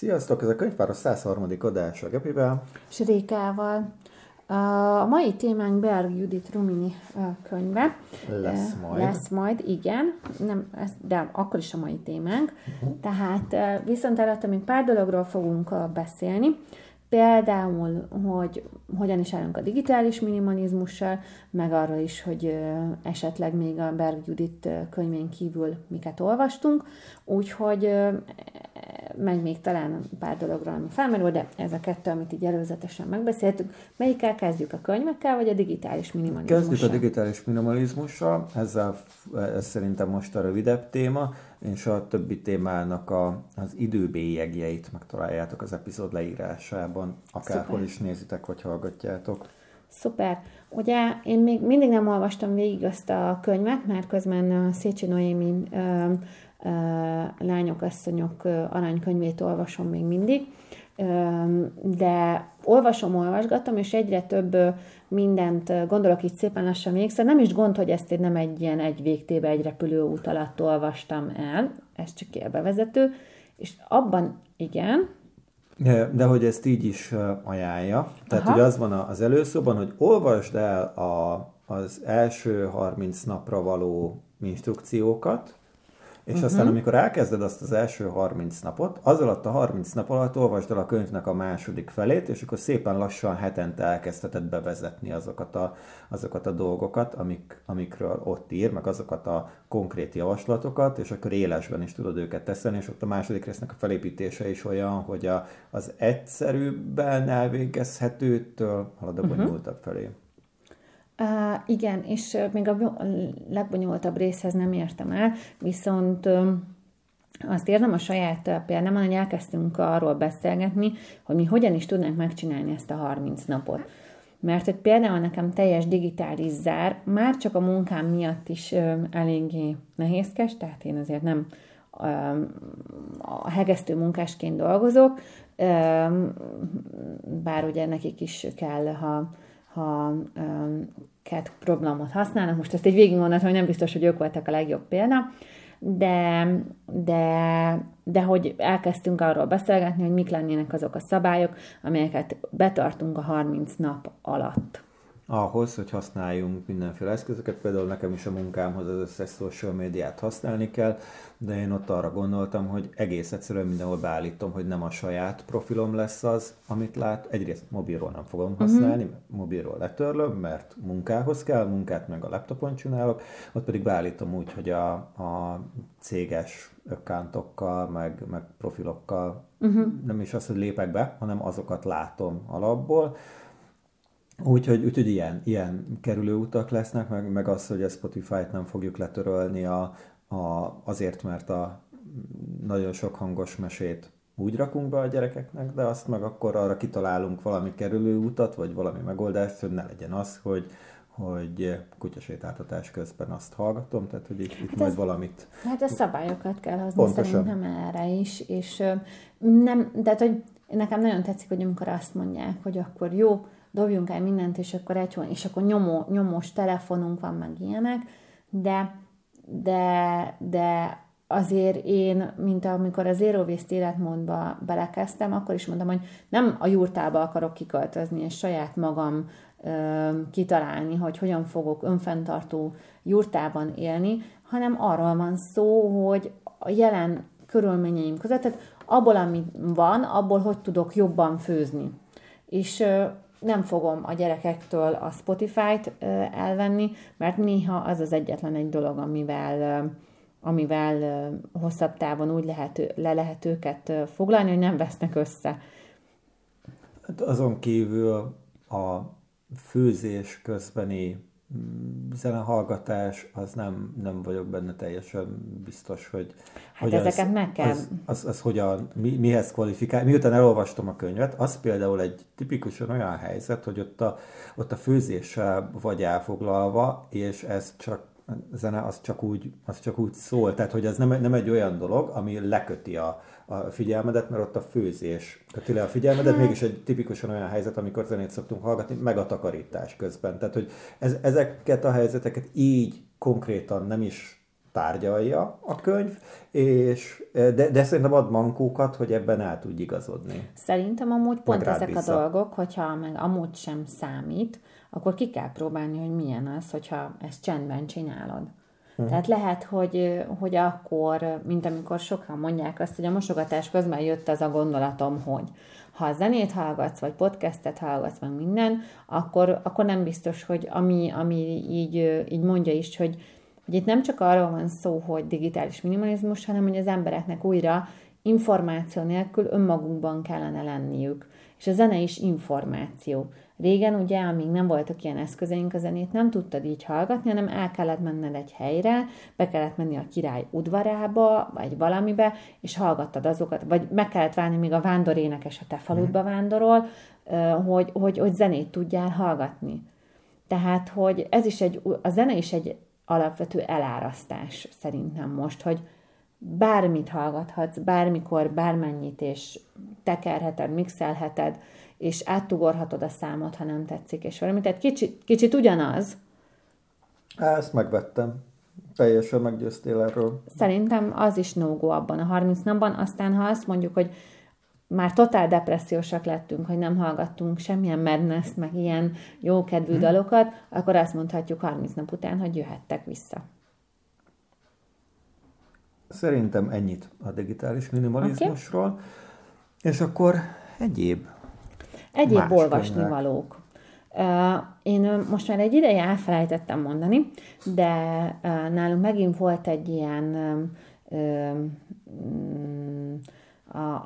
Sziasztok, ez a könyvpáros 103. adása Gepivel. És Rékával. A mai témánk Berg Judit Rumini könyve. Lesz majd. Lesz majd, igen, nem, ez, de akkor is a mai témánk. Uh-huh. Tehát viszont előtte még pár dologról fogunk beszélni. Például, hogy hogyan is állunk a digitális minimalizmussal, meg arról is, hogy esetleg még a Berg Judit könyvén kívül miket olvastunk, úgyhogy meg még talán pár dologról, ami felmerül, de ez a kettő, amit így előzetesen megbeszéltük. Melyikkel kezdjük a könyvekkel, vagy a digitális minimalizmussal? Kezdjük a digitális minimalizmussal, ezzel, ez szerintem most a rövidebb téma, és a többi témának a, az időbélyegjeit megtaláljátok az epizód leírásában, akárhol Szuper. is nézitek, vagy hallgatjátok. Szuper. Ugye én még mindig nem olvastam végig azt a könyvet, mert közben a Szécsi Noémi lányok, asszonyok aranykönyvét olvasom még mindig, de olvasom, olvasgatom, és egyre több mindent gondolok így szépen lassan még, szóval nem is gond, hogy ezt én nem egy ilyen egy végtébe, egy repülő út alatt olvastam el, ez csak élbevezető, és abban igen, de, de hogy ezt így is ajánlja. Tehát, Aha. hogy az van az előszóban, hogy olvasd el a, az első 30 napra való instrukciókat, és uh-huh. aztán amikor elkezded azt az első 30 napot, az alatt a 30 nap alatt olvasd el a könyvnek a második felét, és akkor szépen lassan hetente elkezdheted bevezetni azokat a, azokat a dolgokat, amik, amikről ott ír, meg azokat a konkrét javaslatokat, és akkor élesben is tudod őket teszeni, és ott a második résznek a felépítése is olyan, hogy a, az egyszerűbben elvégezhetőtől halad a mhm. bonyolultabb felé. Uh, igen, és még a legbonyolultabb részhez nem értem el, viszont azt értem a saját példámon, hogy elkezdtünk arról beszélgetni, hogy mi hogyan is tudnánk megcsinálni ezt a 30 napot. Mert hogy például nekem teljes digitális zár már csak a munkám miatt is uh, eléggé nehézkes, tehát én azért nem a hegesztő munkásként dolgozok, bár ugye nekik is kell, ha ha cat programot használnak. Most ezt egy végigmondom, hogy nem biztos, hogy ők voltak a legjobb példa, de, de, de hogy elkezdtünk arról beszélgetni, hogy mik lennének azok a szabályok, amelyeket betartunk a 30 nap alatt ahhoz, hogy használjunk mindenféle eszközöket, például nekem is a munkámhoz az összes social médiát használni kell, de én ott arra gondoltam, hogy egész egyszerűen mindenhol beállítom, hogy nem a saját profilom lesz az, amit lát. Egyrészt mobilról nem fogom mhm. használni, uh-huh. mobilról letörlöm, mert munkához kell, munkát meg a laptopon csinálok, ott pedig beállítom úgy, hogy a, a céges ökkántokkal, meg, meg profilokkal uh-huh. nem is az, hogy lépek be, hanem azokat látom alapból, Úgyhogy, úgyhogy ilyen, ilyen kerülőutak lesznek, meg, meg az, hogy a Spotify-t nem fogjuk letörölni a, a, azért, mert a nagyon sok hangos mesét úgy rakunk be a gyerekeknek, de azt meg akkor arra kitalálunk valami kerülőutat, vagy valami megoldást, hogy ne legyen az, hogy, hogy kutyasétáltatás közben azt hallgatom, tehát hogy itt, itt hát majd ez, valamit... Hát a szabályokat kell hozni Pontosan. szerintem erre is, és nem, tehát hogy nekem nagyon tetszik, hogy amikor azt mondják, hogy akkor jó, dobjunk el mindent, és akkor egy és akkor nyomó, nyomós telefonunk van, meg ilyenek, de, de, de azért én, mint amikor az Zero Waste életmódba belekezdtem, akkor is mondtam, hogy nem a jurtába akarok kiköltözni, és saját magam ö, kitalálni, hogy hogyan fogok önfenntartó jurtában élni, hanem arról van szó, hogy a jelen körülményeim között, tehát abból, ami van, abból hogy tudok jobban főzni. És nem fogom a gyerekektől a Spotify-t elvenni, mert néha az az egyetlen egy dolog, amivel amivel hosszabb távon úgy lehet, le lehet őket foglalni, hogy nem vesznek össze. Hát azon kívül a főzés közbeni zenehallgatás, az nem, nem vagyok benne teljesen biztos, hogy... Hát hogy ezeket az, meg kell... Az, az, az hogyan, mi, mihez kvalifikál. Miután elolvastam a könyvet, az például egy tipikusan olyan helyzet, hogy ott a, ott a főzéssel vagy elfoglalva, és ez csak zene az csak úgy, az csak úgy szól, tehát hogy ez nem, nem egy olyan dolog, ami leköti a, a figyelmedet, mert ott a főzés köti le a figyelmedet, hát. mégis egy tipikusan olyan helyzet, amikor zenét szoktunk hallgatni, meg a takarítás közben. Tehát, hogy ez, ezeket a helyzeteket így konkrétan nem is tárgyalja a könyv, és, de, de szerintem ad mankókat, hogy ebben el tudj igazodni. Szerintem amúgy pont ezek vissza. a dolgok, hogyha meg amúgy sem számít, akkor ki kell próbálni, hogy milyen az, hogyha ezt csendben csinálod. Hmm. Tehát lehet, hogy, hogy akkor, mint amikor sokan mondják azt, hogy a mosogatás közben jött az a gondolatom, hogy ha zenét hallgatsz, vagy podcastet hallgatsz, vagy minden, akkor, akkor nem biztos, hogy ami, ami így, így mondja is, hogy, hogy itt nem csak arról van szó, hogy digitális minimalizmus, hanem hogy az embereknek újra információ nélkül önmagukban kellene lenniük. És a zene is információ. Régen ugye, amíg nem voltak ilyen eszközeink, a zenét nem tudtad így hallgatni, hanem el kellett menned egy helyre, be kellett menni a király udvarába, vagy valamibe, és hallgattad azokat, vagy meg kellett várni, míg a vándorénekes a te faludba mhm. vándorol, hogy, hogy, hogy zenét tudjál hallgatni. Tehát, hogy ez is egy, a zene is egy alapvető elárasztás szerintem most, hogy bármit hallgathatsz, bármikor, bármennyit, és tekerheted, mixelheted, és átugorhatod a számot, ha nem tetszik, és valami. Tehát kicsit, kicsit ugyanaz. Ezt megvettem. Teljesen meggyőztél erről. Szerintem az is no abban a 30 napban. Aztán, ha azt mondjuk, hogy már totál depressziósak lettünk, hogy nem hallgattunk semmilyen madness meg ilyen jókedvű hmm. dalokat, akkor azt mondhatjuk 30 nap után, hogy jöhettek vissza. Szerintem ennyit a digitális minimalizmusról. Okay. És akkor egyéb Egyéb olvasni valók. Én most már egy ideje elfelejtettem mondani, de nálunk megint volt egy ilyen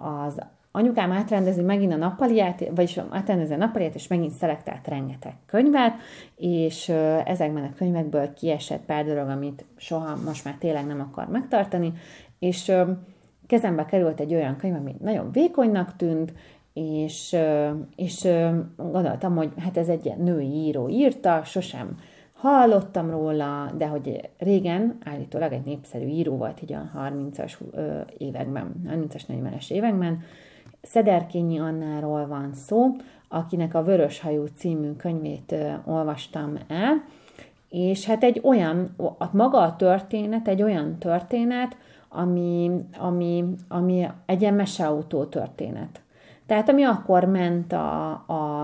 az anyukám átrendezi megint a nappaliát, vagyis átrendezi a nappaliát, és megint szelektált rengeteg könyvet, és ezekben a könyvekből kiesett pár dolog, amit soha most már tényleg nem akar megtartani, és kezembe került egy olyan könyv, ami nagyon vékonynak tűnt, és, és gondoltam, hogy hát ez egy ilyen női író írta, sosem hallottam róla, de hogy régen állítólag egy népszerű író volt így a 30-as években, 30-as, 40-es években. Szederkényi Annáról van szó, akinek a Vöröshajú című könyvét olvastam el, és hát egy olyan, a maga a történet egy olyan történet, ami, ami, ami egy ilyen meseautó történet. Tehát ami akkor ment a, a,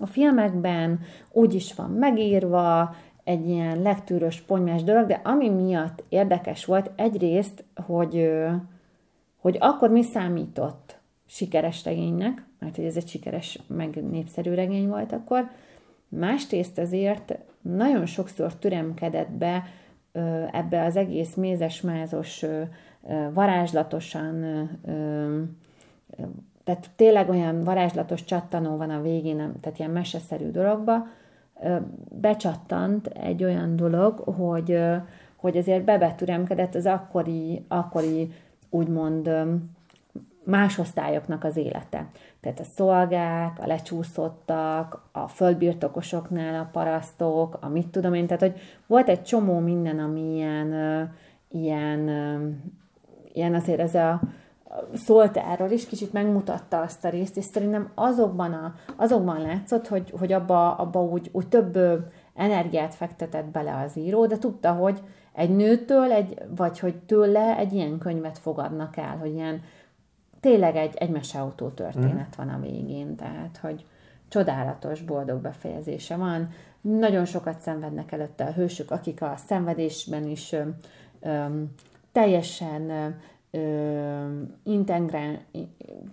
a filmekben, úgy is van megírva, egy ilyen legtűrös, ponymás dolog, de ami miatt érdekes volt egyrészt, hogy, hogy akkor mi számított sikeres regénynek, mert hogy ez egy sikeres, meg népszerű regény volt akkor, másrészt ezért nagyon sokszor türemkedett be ebbe az egész mézes-mázos, varázslatosan tehát tényleg olyan varázslatos csattanó van a végén, tehát ilyen meseszerű dologba, becsattant egy olyan dolog, hogy, hogy azért bebetüremkedett az akkori, akkori úgymond másosztályoknak az élete. Tehát a szolgák, a lecsúszottak, a földbirtokosoknál a parasztok, a mit tudom én, tehát hogy volt egy csomó minden, ami ilyen, ilyen, ilyen azért ez a, szólt erről is, kicsit megmutatta azt a részt, és szerintem azokban, a, azokban látszott, hogy, hogy abba, abba úgy, úgy több energiát fektetett bele az író, de tudta, hogy egy nőtől, egy, vagy hogy tőle egy ilyen könyvet fogadnak el, hogy ilyen tényleg egy, egy meseautó történet mm. van a végén, tehát, hogy csodálatos, boldog befejezése van. Nagyon sokat szenvednek előtte a hősök, akik a szenvedésben is ö, ö, teljesen integrál,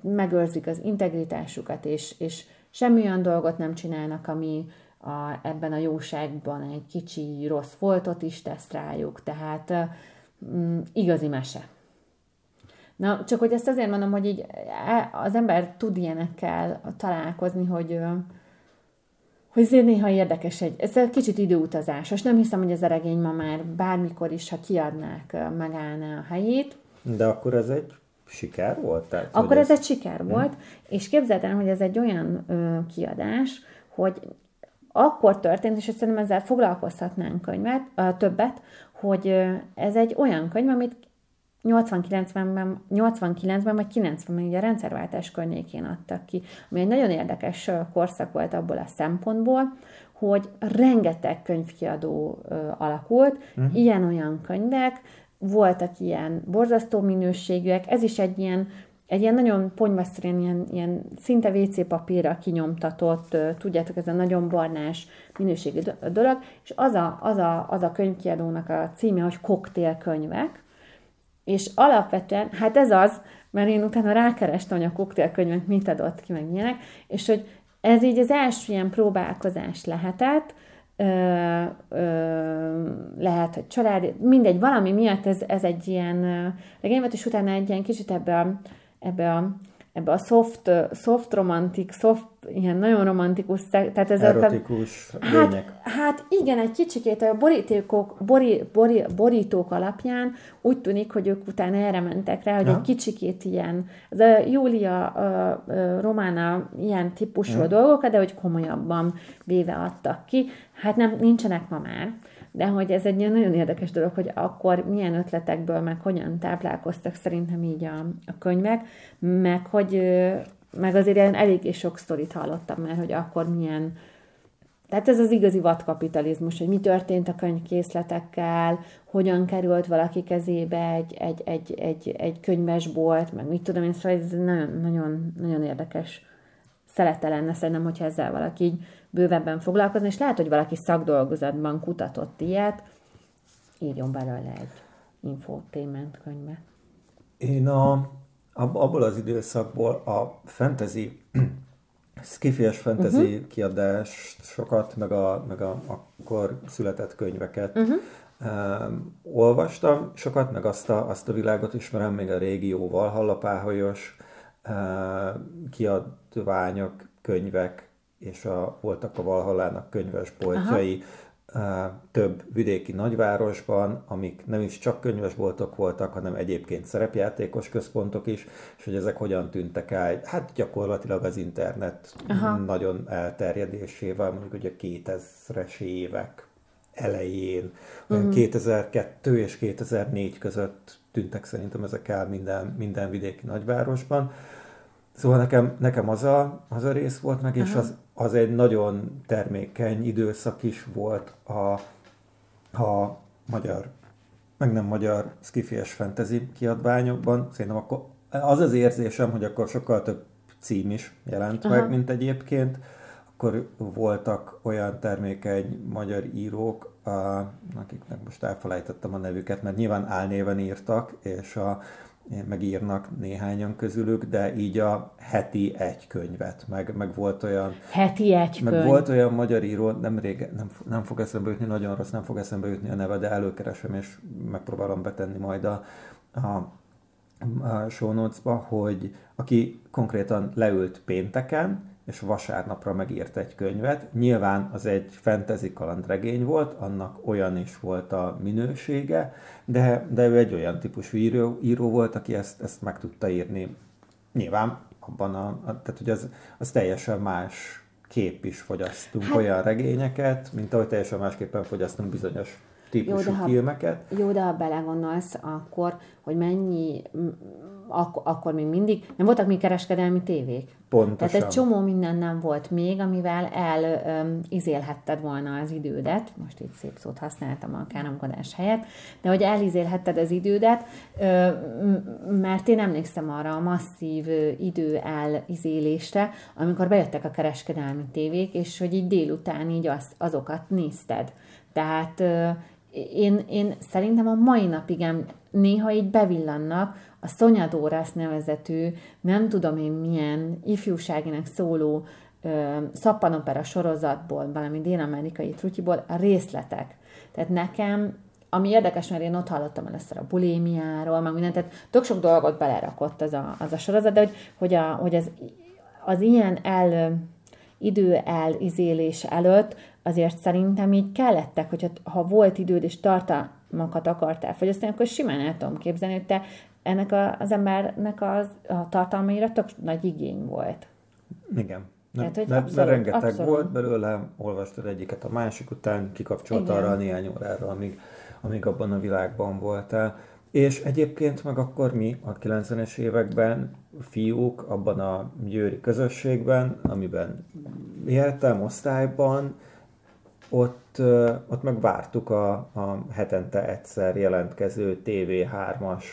megőrzik az integritásukat, és, és semmi olyan dolgot nem csinálnak, ami a, ebben a jóságban egy kicsi rossz foltot is tesz rájuk, tehát mm, igazi mese. Na, csak hogy ezt azért mondom, hogy így e, az ember tud ilyenekkel találkozni, hogy hogy azért néha érdekes egy, ez egy kicsit időutazásos. Nem hiszem, hogy ez a regény ma már bármikor is, ha kiadnák, megállná a helyét. De akkor ez egy siker volt? Tehát, akkor ez, ez egy siker hmm. volt, és képzeld el, hogy ez egy olyan ö, kiadás, hogy akkor történt, és szerintem ezzel foglalkozhatnánk könyvet, ö, többet, hogy ö, ez egy olyan könyv, amit 89-ben, 89-ben vagy 90-ben ugye a rendszerváltás környékén adtak ki, ami egy nagyon érdekes korszak volt abból a szempontból, hogy rengeteg könyvkiadó alakult, uh-huh. ilyen-olyan könyvek, voltak ilyen borzasztó minőségűek, ez is egy ilyen, egy ilyen nagyon ponyvaszerűen, ilyen, ilyen szinte WC papírra kinyomtatott, tudjátok, ez a nagyon barnás minőségű dolog, és az a, az a, az a könyvkiadónak a címe, hogy koktélkönyvek, és alapvetően, hát ez az, mert én utána rákerestem, hogy a koktélkönyvek mit adott ki, meg ilyenek, és hogy ez így az első ilyen próbálkozás lehetett, ö, ö, lehet, hogy család, mindegy, valami miatt ez, ez egy ilyen regény volt, és utána egy ilyen kicsit ebbe a, ebbe a ebbe a soft, soft romantik, soft, ilyen nagyon romantikus, tehát ez Erotikus a, hát, hát igen, egy kicsikét a borítékok, bori, bori, borítók alapján úgy tűnik, hogy ők utána erre mentek rá, hogy ja. egy kicsikét ilyen, a Júlia a, a Romána ilyen típusú ja. dolgokat, de hogy komolyabban véve adtak ki. Hát nem, nincsenek ma már de hogy ez egy nagyon érdekes dolog, hogy akkor milyen ötletekből, meg hogyan táplálkoztak szerintem így a, a könyvek, meg hogy meg azért ilyen eléggé sok sztorit hallottam mert hogy akkor milyen tehát ez az igazi vadkapitalizmus, hogy mi történt a könyvkészletekkel, hogyan került valaki kezébe egy, egy, egy, egy, egy könyvesbolt, meg mit tudom én, szóval ez nagyon, nagyon, nagyon érdekes szelete lenne szerintem, hogyha ezzel valaki így bővebben foglalkozni, és lehet, hogy valaki szakdolgozatban kutatott ilyet, írjon belőle egy infotainment könyvet. Én a, abból az időszakból a fantasy, skifies fantasy uh-huh. kiadást sokat, meg, a, meg a, akkor született könyveket uh-huh. um, olvastam sokat, meg azt a, azt a világot ismerem, még a régióval, hallapáholyos uh, kiadványok, könyvek, és a, voltak a Valhallának könyvesboltjai Aha. több vidéki nagyvárosban, amik nem is csak könyvesboltok voltak, hanem egyébként szerepjátékos központok is, és hogy ezek hogyan tűntek el. Hát gyakorlatilag az internet Aha. nagyon elterjedésével, mondjuk ugye 2000-es évek elején, uh-huh. 2002 és 2004 között tűntek szerintem ezek el minden, minden vidéki nagyvárosban. Szóval nekem, nekem az, a, az a rész volt meg, és az, az egy nagyon termékeny időszak is volt a, a magyar, meg nem magyar skifies fantasy kiadványokban. Szerintem akkor az az érzésem, hogy akkor sokkal több cím is jelent Aha. meg, mint egyébként. Akkor voltak olyan termékeny magyar írók, akiknek most elfelejtettem a nevüket, mert nyilván álnéven írtak, és a, megírnak néhányan közülük, de így a heti egy könyvet, meg, meg volt olyan... Heti egy meg könyv. volt olyan magyar író, nem, rége, nem, nem fog eszembe jutni, nagyon rossz, nem fog eszembe jutni a neve, de előkeresem, és megpróbálom betenni majd a, a, a show notes-ba, hogy aki konkrétan leült pénteken, és vasárnapra megírt egy könyvet. Nyilván az egy fantasy kalandregény volt, annak olyan is volt a minősége, de, de ő egy olyan típusú író, író volt, aki ezt, ezt meg tudta írni. Nyilván abban a, a tehát hogy az, az teljesen más kép is fogyasztunk hát, olyan regényeket, mint ahogy teljesen másképpen fogyasztunk bizonyos típusú jó, de filmeket. Ha, jó, de ha belegondolsz, akkor, hogy mennyi ak- akkor még mindig, nem voltak még kereskedelmi tévék. Pontosan. Tehát egy csomó minden nem volt még, amivel elizélhetted volna az idődet, most itt szép szót használtam a káromkodás helyett, de hogy elizélhetted az idődet, ö, mert én emlékszem arra a masszív idő elizélésre, amikor bejöttek a kereskedelmi tévék, és hogy így délután így az, azokat nézted. Tehát én, én szerintem a mai napig néha így bevillannak a Szonyadórász nevezetű, nem tudom én milyen ifjúságinak szóló ö, szappanopera sorozatból, valami dél-amerikai trutyiból a részletek. Tehát nekem ami érdekes, mert én ott hallottam először a bulémiáról, meg mindent, tehát tök sok dolgot belerakott az a, az a sorozat, de hogy, hogy, a, hogy az, az ilyen el, idő elizélés előtt azért szerintem így kellettek, hogyha ha volt időd és tartalmakat akartál fogyasztani, akkor simán el tudom képzelni, hogy te ennek a, az embernek az, a tartalmaira tök nagy igény volt. Igen. Nem, Tehát, hogy mert, abszolút, mert rengeteg abszolút. volt belőle, olvastad egyiket a másik után, kikapcsolt arra a néhány órára, amíg, amíg abban a világban voltál. És egyébként meg akkor mi a 90-es években fiúk abban a győri közösségben, amiben éltem, osztályban, ott, ott meg vártuk a, a hetente egyszer jelentkező TV3-as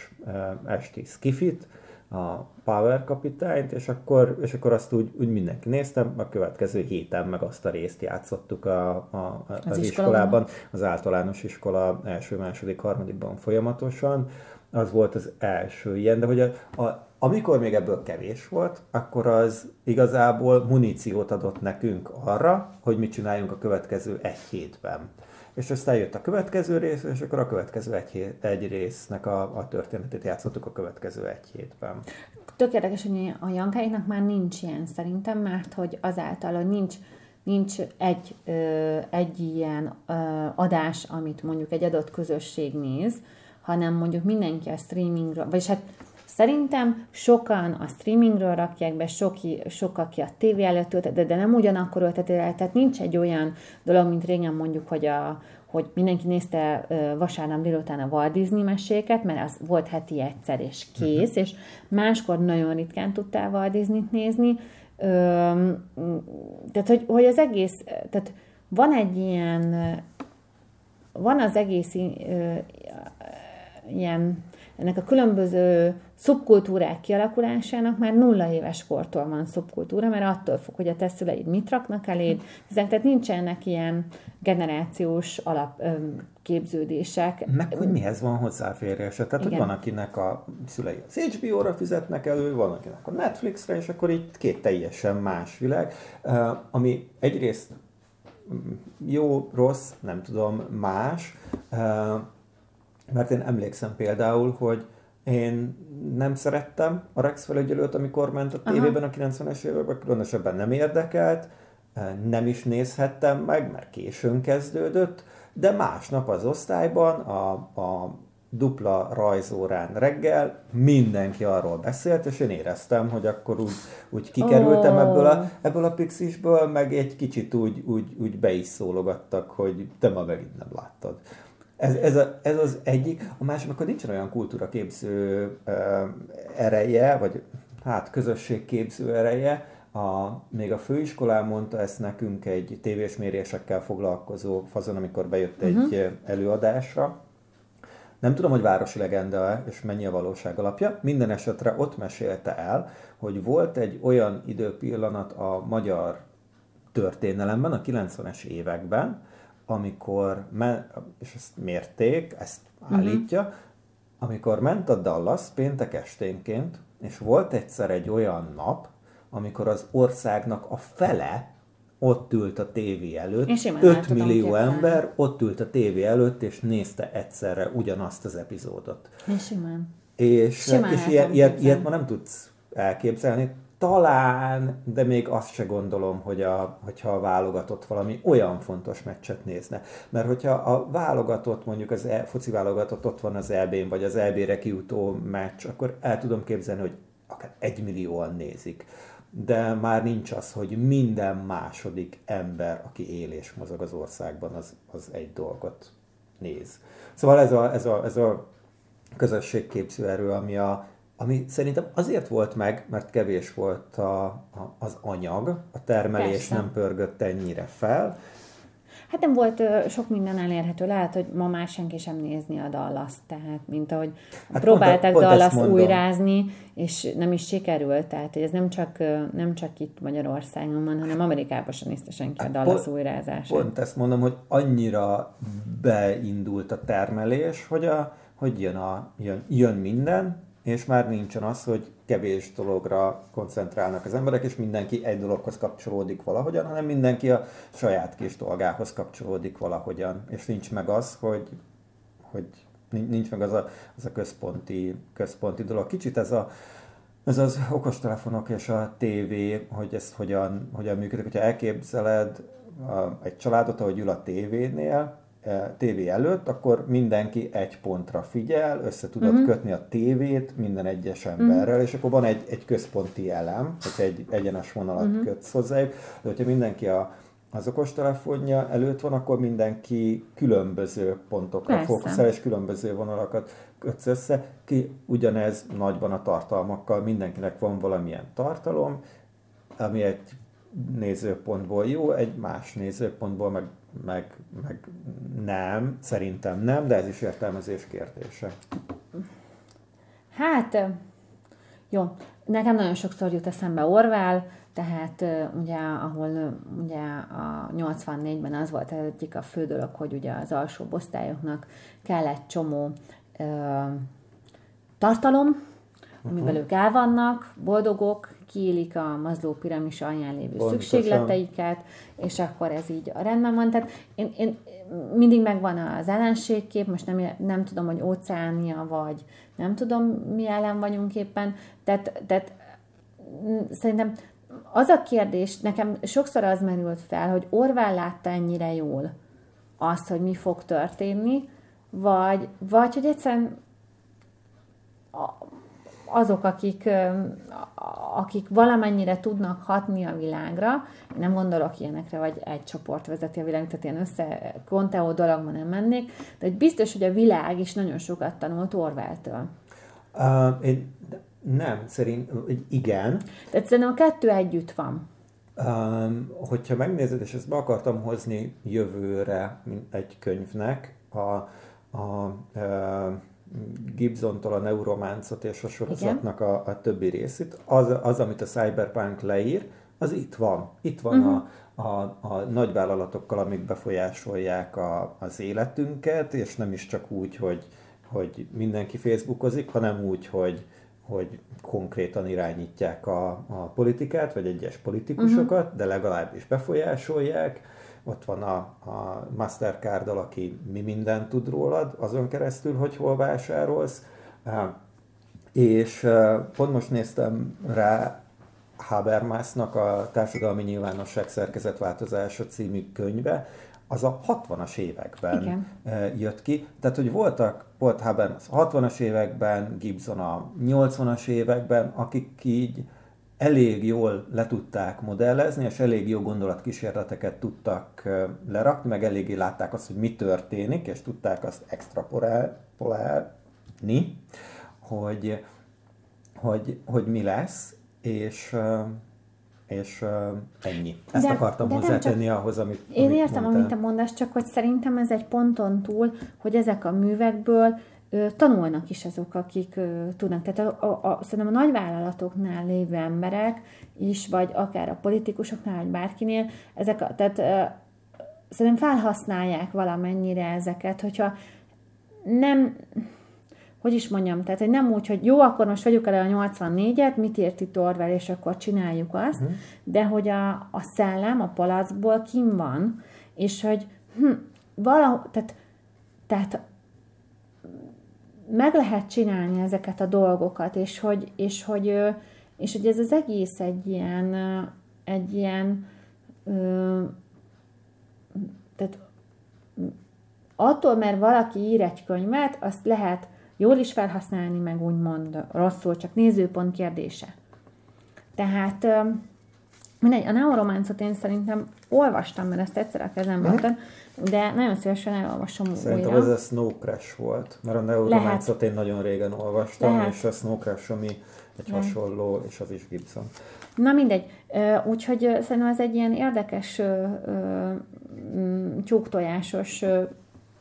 esti skifit, a Power kapitányt, és akkor, és akkor azt úgy, úgy mindenki néztem, a következő héten meg azt a részt játszottuk a, a, az, az iskolában, az általános iskola első, második, harmadikban folyamatosan. Az volt az első ilyen, de hogy a, a, amikor még ebből kevés volt, akkor az igazából muníciót adott nekünk arra, hogy mit csináljunk a következő egy hétben. És aztán jött a következő rész, és akkor a következő egy, hét, egy résznek a, a történetét játszottuk a következő egy hétben. Tök érdekes, hogy a Jankáinak már nincs ilyen szerintem, mert hogy azáltal, hogy nincs nincs egy, ö, egy ilyen ö, adás, amit mondjuk egy adott közösség néz, hanem mondjuk mindenki a streamingről, vagyis hát Szerintem sokan a streamingről rakják be, sok, sok aki a tévé előtt ültet, de, de nem ugyanakkor ölteti el, tehát nincs egy olyan dolog, mint régen mondjuk, hogy, a, hogy mindenki nézte vasárnap délután a Walt Disney meséket, mert az volt heti egyszer és kész, uh-huh. és máskor nagyon ritkán tudtál Walt Disney-t nézni, Öm, tehát, hogy, hogy az egész, tehát van egy ilyen, van az egész ilyen ennek a különböző szubkultúrák kialakulásának már nulla éves kortól van szubkultúra, mert attól fog, hogy a te szüleid mit raknak eléd, tehát nincsenek ilyen generációs alapképződések. Meg hogy mihez van hozzáférése. Tehát, Igen. hogy van, akinek a szülei az HBO-ra fizetnek elő, van, akinek a Netflixre, és akkor itt két teljesen más világ, ami egyrészt jó, rossz, nem tudom, más, mert én emlékszem például, hogy én nem szerettem a Rex felügyelőt, amikor ment a tévében Aha. a 90-es években, különösebben nem érdekelt, eh, nem is nézhettem meg, mert későn kezdődött, de másnap az osztályban a, a dupla rajzórán reggel mindenki arról beszélt, és én éreztem, hogy akkor úgy, úgy kikerültem oh. ebből, a, ebből a pixisből, meg egy kicsit úgy, úgy, úgy be is szólogattak, hogy te ma megint nem láttad. Ez, ez, a, ez az egyik. A másik, akkor nincsen olyan kultúraképző uh, ereje, vagy hát közösségképző ereje, a, még a főiskolán mondta ezt nekünk egy tévésmérésekkel foglalkozó fazon, amikor bejött egy uh-huh. előadásra. Nem tudom, hogy városi legenda és mennyi a valóság alapja. Minden esetre ott mesélte el, hogy volt egy olyan időpillanat a magyar történelemben, a 90-es években, amikor, men, és ezt mérték, ezt mhm. állítja, uh-huh. amikor ment a Dallas péntek esténként, és volt egyszer egy olyan nap, amikor az országnak a fele ott ült a tévé előtt, 5 millió ember ott ült a tévé előtt, és nézte egyszerre ugyanazt az epizódot. És simán. És, simán és ilyet, ilyet, ilyet ma nem tudsz elképzelni talán, de még azt se gondolom, hogy a, hogyha a válogatott valami olyan fontos meccset nézne. Mert hogyha a válogatott, mondjuk az e, foci válogatott ott van az EB-n, vagy az EB-re kijutó meccs, akkor el tudom képzelni, hogy akár egymillióan nézik. De már nincs az, hogy minden második ember, aki él és mozog az országban, az, az egy dolgot néz. Szóval ez a, ez a, ez a közösségképző erő, ami a, ami szerintem azért volt meg, mert kevés volt a, a, az anyag, a termelés Persze. nem pörgött ennyire fel. Hát nem volt ö, sok minden elérhető. Lehet, hogy ma már senki sem nézni a dallas tehát mint ahogy hát próbálták pont, Dallas újrázni, és nem is sikerült. Tehát hogy ez nem csak, nem csak itt Magyarországon van, hanem Amerikában sem nézte senki hát a Dallas pont, újrázását. Pont ezt mondom, hogy annyira beindult a termelés, hogy, a, hogy jön, a, jön, jön minden, és már nincsen az, hogy kevés dologra koncentrálnak az emberek, és mindenki egy dologhoz kapcsolódik valahogyan, hanem mindenki a saját kis dolgához kapcsolódik valahogyan, és nincs meg az, hogy, hogy nincs meg az a, az a központi, központi dolog. Kicsit ez a, ez az okostelefonok és a tévé, hogy ez hogyan, hogyan működik. Hogyha elképzeled egy családot, ahogy ül a tévénél, tévé előtt, akkor mindenki egy pontra figyel, össze tudod uh-huh. kötni a tévét minden egyes emberrel, uh-huh. és akkor van egy, egy központi elem, hogy egy egyenes vonalat uh-huh. kötsz hozzájuk, de hogyha mindenki a, az okostelefonja előtt van, akkor mindenki különböző pontokra Persze. fókuszál, és különböző vonalakat kötsz össze. Ki ugyanez nagyban a tartalmakkal, mindenkinek van valamilyen tartalom, ami egy nézőpontból jó, egy más nézőpontból meg meg, meg nem, szerintem nem, de ez is értelmezés kérdése. Hát, jó, nekem nagyon sokszor jut eszembe Orwell, tehát ugye, ahol ugye a 84-ben az volt egyik a fő dolog, hogy ugye az alsó osztályoknak kell egy csomó ö, tartalom, amivel uh-huh. ők el vannak, boldogok, kiélik a mazló piramis alján lévő Pontosan. szükségleteiket, és akkor ez így a rendben van. Tehát én, én mindig megvan az ellenségkép, most nem, nem tudom, hogy óceánia, vagy nem tudom, mi ellen vagyunk éppen. Tehát, tehát mm, szerintem az a kérdés, nekem sokszor az merült fel, hogy Orwell látta ennyire jól azt, hogy mi fog történni, vagy, vagy hogy egyszerűen azok, akik, akik valamennyire tudnak hatni a világra, én nem gondolok ilyenekre, vagy egy csoport vezeti a világot, tehát ilyen össze konteó dologban nem mennék, de biztos, hogy a világ is nagyon sokat tanult Orwelltől. Uh, én nem, szerint igen. Tehát szerintem a kettő együtt van. Um, hogyha megnézed, és ezt be akartam hozni jövőre egy könyvnek, a, a, a Gibsontól a Neurománcot és a sorozatnak a, a többi részét, az, az, amit a Cyberpunk leír, az itt van. Itt van uh-huh. a, a, a nagyvállalatokkal, amik befolyásolják a, az életünket, és nem is csak úgy, hogy, hogy mindenki Facebookozik, hanem úgy, hogy, hogy konkrétan irányítják a, a politikát, vagy egyes politikusokat, uh-huh. de legalábbis befolyásolják. Ott van a, a mastercard aki mi mindent tud rólad, azon keresztül, hogy hol vásárolsz. És pont most néztem rá Habermasnak a Társadalmi Nyilvánosság Szerkezetváltozása című könyve, az a 60-as években Igen. jött ki. Tehát, hogy voltak, volt Habermas a 60-as években, Gibson a 80-as években, akik így elég jól le tudták modellezni, és elég jó gondolatkísérleteket tudtak lerakni, meg eléggé látták azt, hogy mi történik, és tudták azt extrapolálni, hogy, hogy, hogy mi lesz, és és uh, ennyi. Ezt de, akartam de hozzátenni csak, ahhoz, amit Én amit értem, mondtál. amit te mondasz, csak hogy szerintem ez egy ponton túl, hogy ezek a művekből tanulnak is azok, akik tudnak. Tehát a, a, a, szerintem a nagyvállalatoknál lévő emberek is, vagy akár a politikusoknál, vagy bárkinél, ezek a, tehát ö, szerintem felhasználják valamennyire ezeket, hogyha nem hogy is mondjam, tehát hogy nem úgy, hogy jó, akkor most vegyük el a 84-et, mit ért itt Orwell, és akkor csináljuk azt, uh-huh. de hogy a, a szellem a palacból kim van, és hogy hm, valahol, tehát, tehát meg lehet csinálni ezeket a dolgokat, és hogy, és hogy, és hogy ez az egész egy ilyen, egy ilyen, tehát attól, mert valaki ír egy könyvet, azt lehet jól is felhasználni, meg úgymond rosszul, csak nézőpont kérdése. Tehát mindegy, a neurománcot én szerintem olvastam, mert ezt egyszer a kezembe uh-huh. De nagyon szívesen elolvasom Szerintem újra. ez a Snow Crash volt, mert a neurománcot én nagyon régen olvastam, Lehet. és a Snow Crash, ami egy Lehet. hasonló, és az is Gibson. Na mindegy, úgyhogy szerintem ez egy ilyen érdekes tyúktojásos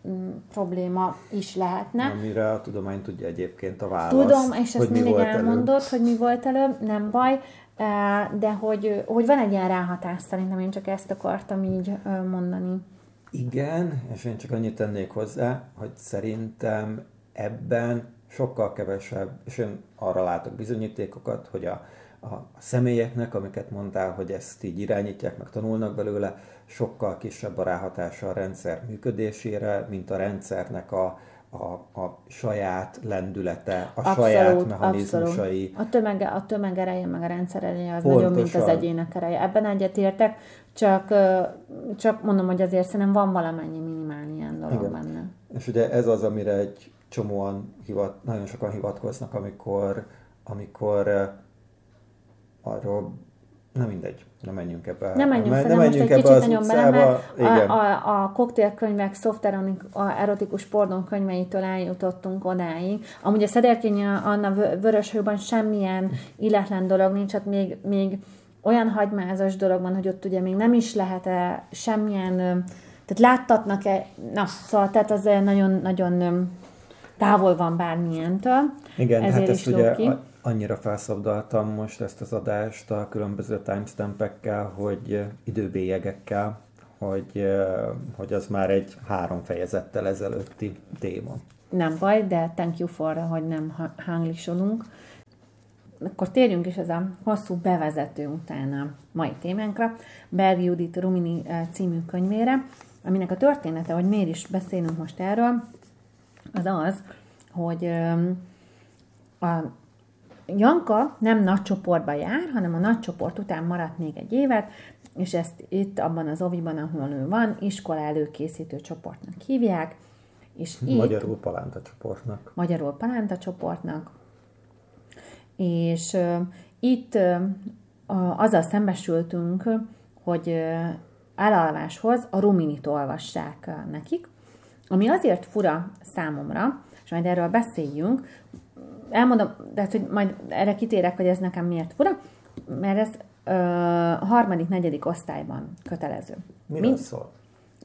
Mm, probléma is lehetne. Amire a tudomány tudja egyébként a választ. Tudom, és ezt mindig elmondod, előbb. hogy mi volt előbb, nem baj, de hogy, hogy van egy ilyen ráhatás, szerintem én csak ezt akartam így mondani. Igen, és én csak annyit tennék hozzá, hogy szerintem ebben sokkal kevesebb, és én arra látok bizonyítékokat, hogy a, a személyeknek, amiket mondtál, hogy ezt így irányítják, meg tanulnak belőle, sokkal kisebb a ráhatása a rendszer működésére, mint a rendszernek a, a, a saját lendülete, a abszolút, saját mechanizmusai. Abszolút. A, tömege, a tömeg ereje, meg a rendszer ereje az Pontosan. nagyobb, mint az egyének ereje. Ebben egyetértek, csak, csak mondom, hogy azért szerintem van valamennyi minimál ilyen dolog Igen. benne. És ugye ez az, amire egy csomóan hivat, nagyon sokan hivatkoznak, amikor, amikor arról Na mindegy, nem menjünk ebbe. Nem menjünk, nem, nem menjünk most egy kicsit nagyon bele, mert igen. a, a, a koktélkönyvek, a erotikus pornó könyveitől eljutottunk odáig. Amúgy a Szederkényi Anna Vöröshőben semmilyen illetlen dolog nincs, hát még, még olyan hagymázas dolog van, hogy ott ugye még nem is lehet -e semmilyen tehát láttatnak-e, na, szóval tehát az nagyon-nagyon távol van bármilyentől. Igen, Ezért hát ezt ugye ki. annyira felszabdaltam most ezt az adást a különböző timestampekkel, hogy időbélyegekkel, hogy, hogy az már egy három fejezettel ezelőtti téma. Nem baj, de thank you for, hogy nem hanglisolunk. Akkor térjünk is ez a hosszú bevezető után a mai témánkra, Berg Judit Rumini című könyvére, aminek a története, hogy miért is beszélünk most erről, az az, hogy a Janka nem nagy csoportba jár, hanem a nagy csoport után maradt még egy évet, és ezt itt abban az oviban, ahol ő van, iskola előkészítő csoportnak hívják. És magyarul itt, Palánta csoportnak. Magyarul Palánta csoportnak. És itt azzal szembesültünk, hogy elalváshoz a ruminit olvassák nekik, ami azért fura számomra, és majd erről beszéljünk, elmondom, tehát, hogy majd erre kitérek, hogy ez nekem miért fura, mert ez ö, harmadik, negyedik osztályban kötelező. Miről Mind, szól?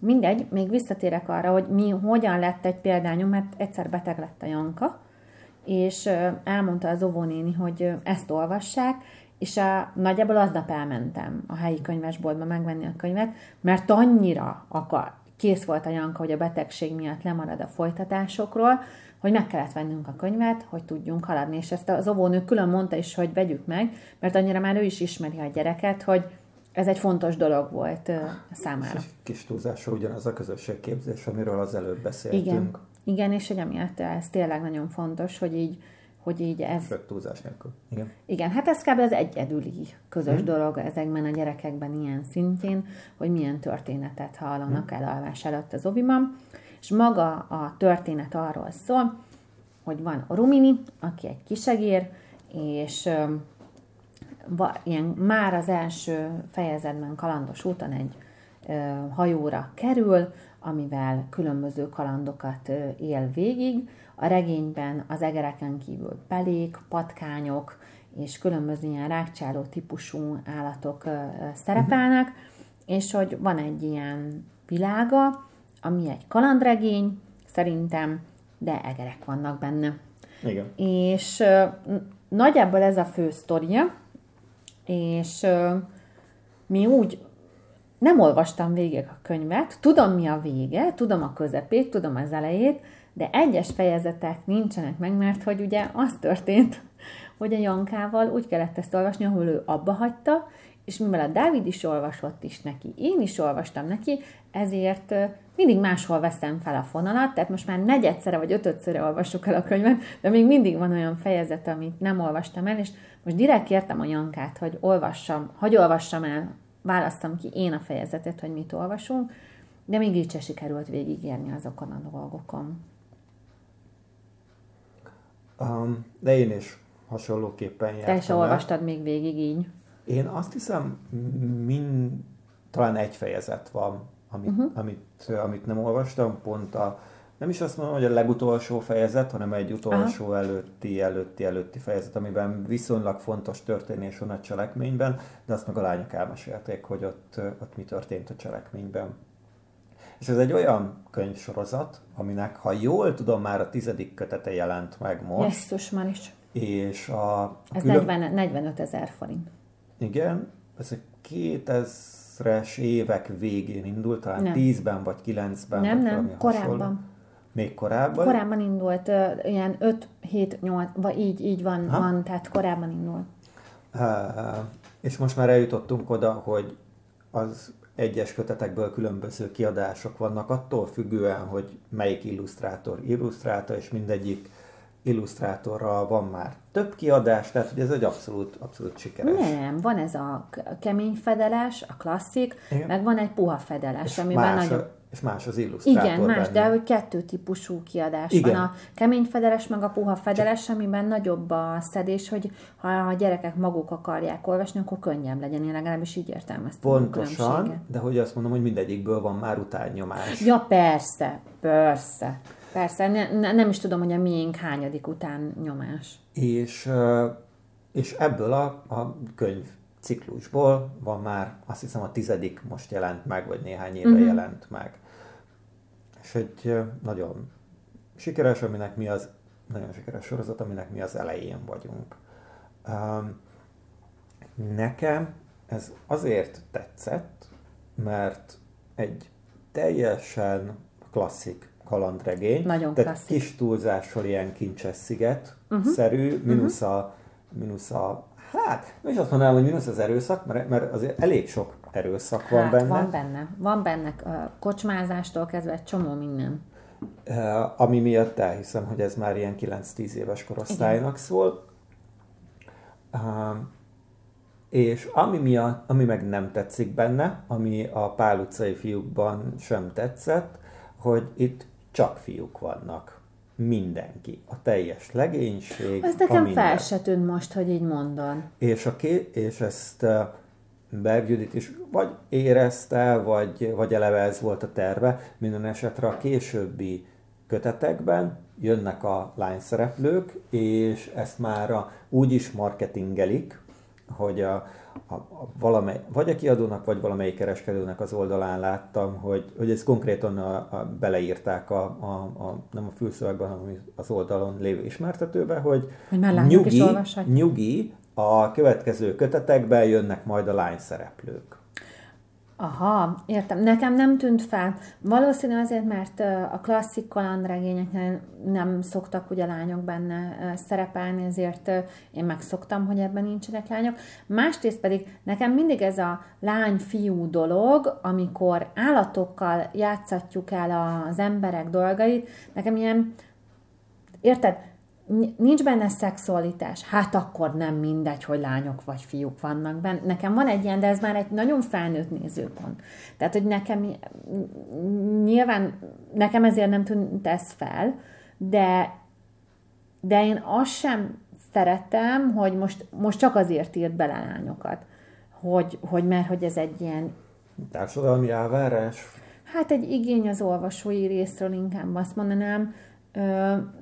Mindegy, még visszatérek arra, hogy mi hogyan lett egy példányom, mert egyszer beteg lett a Janka, és elmondta az óvónéni, hogy ezt olvassák, és a, nagyjából aznap elmentem a helyi könyvesboltba megvenni a könyvet, mert annyira akar, kész volt a Janka, hogy a betegség miatt lemarad a folytatásokról, hogy meg kellett vennünk a könyvet, hogy tudjunk haladni. És ezt az óvónő külön mondta is, hogy vegyük meg, mert annyira már ő is ismeri a gyereket, hogy ez egy fontos dolog volt számára. Kis túlzással ugyanaz a közösségképzés, amiről az előbb beszéltünk. Igen, Igen és hogy emiatt ez tényleg nagyon fontos, hogy így hogy így ez... Sőt, túlzás nélkül. Igen. Igen, hát ez kb. az egyedüli közös hmm. dolog ezekben a gyerekekben ilyen szintjén, hogy milyen történetet hallanak hmm. el alvás előtt az oviban. És maga a történet arról szól, hogy van a Rumini, aki egy kisegér, és ilyen már az első fejezetben kalandos úton egy hajóra kerül, amivel különböző kalandokat él végig. A regényben az egereken kívül pelék, patkányok és különböző ilyen rákcsáló típusú állatok szerepelnek, és hogy van egy ilyen világa, ami egy kalandregény, szerintem, de egerek vannak benne. Igen. És nagyjából ez a fő sztoria, és mi úgy nem olvastam végig a könyvet, tudom mi a vége, tudom a közepét, tudom az elejét, de egyes fejezetek nincsenek meg, mert hogy ugye az történt, hogy a Jankával úgy kellett ezt olvasni, ahol ő abba hagyta, és mivel a Dávid is olvasott is neki, én is olvastam neki, ezért mindig máshol veszem fel a fonalat, tehát most már negyedszere vagy ötödszöre olvasok el a könyvet, de még mindig van olyan fejezet, amit nem olvastam el, és most direkt kértem a Jankát, hogy olvassam, hogy olvassam el, választam ki én a fejezetet, hogy mit olvasunk, de még így se sikerült végigérni azokon a dolgokon. Um, de én is hasonlóképpen jártam Te is olvastad még végig így? Én azt hiszem, mind, talán egy fejezet van, amit, uh-huh. amit, amit nem olvastam, pont a, nem is azt mondom, hogy a legutolsó fejezet, hanem egy utolsó Aha. előtti, előtti, előtti fejezet, amiben viszonylag fontos történés van a cselekményben, de azt meg a lányok elmesélték, hogy ott, ott mi történt a cselekményben. És ez egy olyan könyvsorozat, aminek, ha jól tudom, már a tizedik kötete jelent meg most. Jesszus már is. És a, a ez külön... 40, 45 ezer forint. Igen, ez a 2000-es évek végén indult, talán nem. 10-ben vagy 9-ben. Nem, vagy nem, korábban. Hasonló. Még korábban? Korábban indult, ilyen 5-7-8, vagy így, így van, van, tehát korábban indult. Uh, és most már eljutottunk oda, hogy az egyes kötetekből különböző kiadások vannak, attól függően, hogy melyik illusztrátor illusztrálta, és mindegyik illusztrátorral van már több kiadás, tehát hogy ez egy abszolút, abszolút sikeres. Nem, van ez a kemény fedeles, a klasszik, Igen. meg van egy puha fedeles, és amiben más nagyobb... És más az illusztrátor Igen, más, benne. de hogy kettő típusú kiadás Igen. van. A kemény fedeles, meg a puha fedeles, amiben nagyobb a szedés, hogy ha a gyerekek maguk akarják olvasni, akkor könnyebb legyen. Én legalábbis így értelmeztem Pontosan, de hogy azt mondom, hogy mindegyikből van már utánnyomás. Ja, persze, persze. Persze, ne, ne, nem is tudom, hogy a miénk hányadik után nyomás. És, és ebből a, a könyv ciklusból van már, azt hiszem a tizedik most jelent meg, vagy néhány éve uh-huh. jelent meg. És egy nagyon sikeres, aminek mi az, nagyon sikeres sorozat, aminek mi az elején vagyunk. Nekem ez azért tetszett, mert egy teljesen klasszik kalandregény. Nagyon tehát klasszik. kis túlzással ilyen kincses sziget-szerű, uh-huh. mínusz a, mínusz a Hát, nem is azt mondanám, hogy mínusz az erőszak, mert, mert azért elég sok erőszak hát, van benne. van benne. Van benne kocsmázástól kezdve csomó minden. Ami miatt elhiszem, hogy ez már ilyen 9-10 éves korosztálynak Igen. szól. És ami, miatt, ami meg nem tetszik benne, ami a Pál utcai fiúkban sem tetszett, hogy itt csak fiúk vannak. Mindenki. A teljes legénység. Ez nekem fel se tűnt most, hogy így mondod. És, a ké- és ezt Berg is vagy érezte, vagy, vagy eleve ez volt a terve. Minden esetre a későbbi kötetekben jönnek a lányszereplők, és ezt már a, úgy is marketingelik, hogy a, a, a valamely, vagy a kiadónak, vagy valamelyik kereskedőnek az oldalán láttam, hogy, hogy ezt konkrétan a, a, beleírták a, a, a, nem a fülszövegben, hanem az oldalon lévő ismertetőbe, hogy, hogy már nyugi, nyugi, a következő kötetekben jönnek majd a lányszereplők. Aha, értem. Nekem nem tűnt fel. Valószínű azért, mert a klasszik kalandregényeknél nem szoktak ugye lányok benne szerepelni, ezért én megszoktam, hogy ebben nincsenek lányok. Másrészt pedig nekem mindig ez a lány-fiú dolog, amikor állatokkal játszatjuk el az emberek dolgait, nekem ilyen, érted, nincs benne szexualitás, hát akkor nem mindegy, hogy lányok vagy fiúk vannak benne. Nekem van egy ilyen, de ez már egy nagyon felnőtt nézőpont. Tehát, hogy nekem nyilván, nekem ezért nem tűnt ez fel, de, de én azt sem szeretem, hogy most, most csak azért írt bele lányokat, hogy, hogy mert hogy ez egy ilyen... Társadalmi elvárás? Hát egy igény az olvasói részről inkább azt mondanám,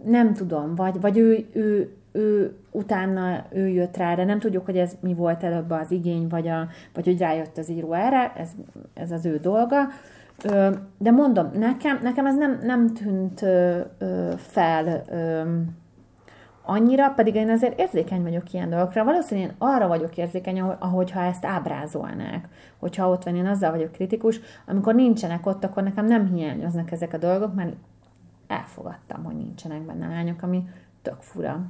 nem tudom, vagy, vagy ő, ő, ő utána ő jött rá, de nem tudjuk, hogy ez mi volt előbb az igény, vagy, a, vagy hogy rájött az író erre, ez, ez az ő dolga. De mondom, nekem, nekem ez nem, nem tűnt fel annyira, pedig én azért érzékeny vagyok ilyen dolgokra. Valószínűleg én arra vagyok érzékeny, ahogyha ezt ábrázolnák. Hogyha ott van, én azzal vagyok kritikus, amikor nincsenek ott, akkor nekem nem hiányoznak ezek a dolgok, mert elfogadtam, hogy nincsenek benne lányok, ami tök fura.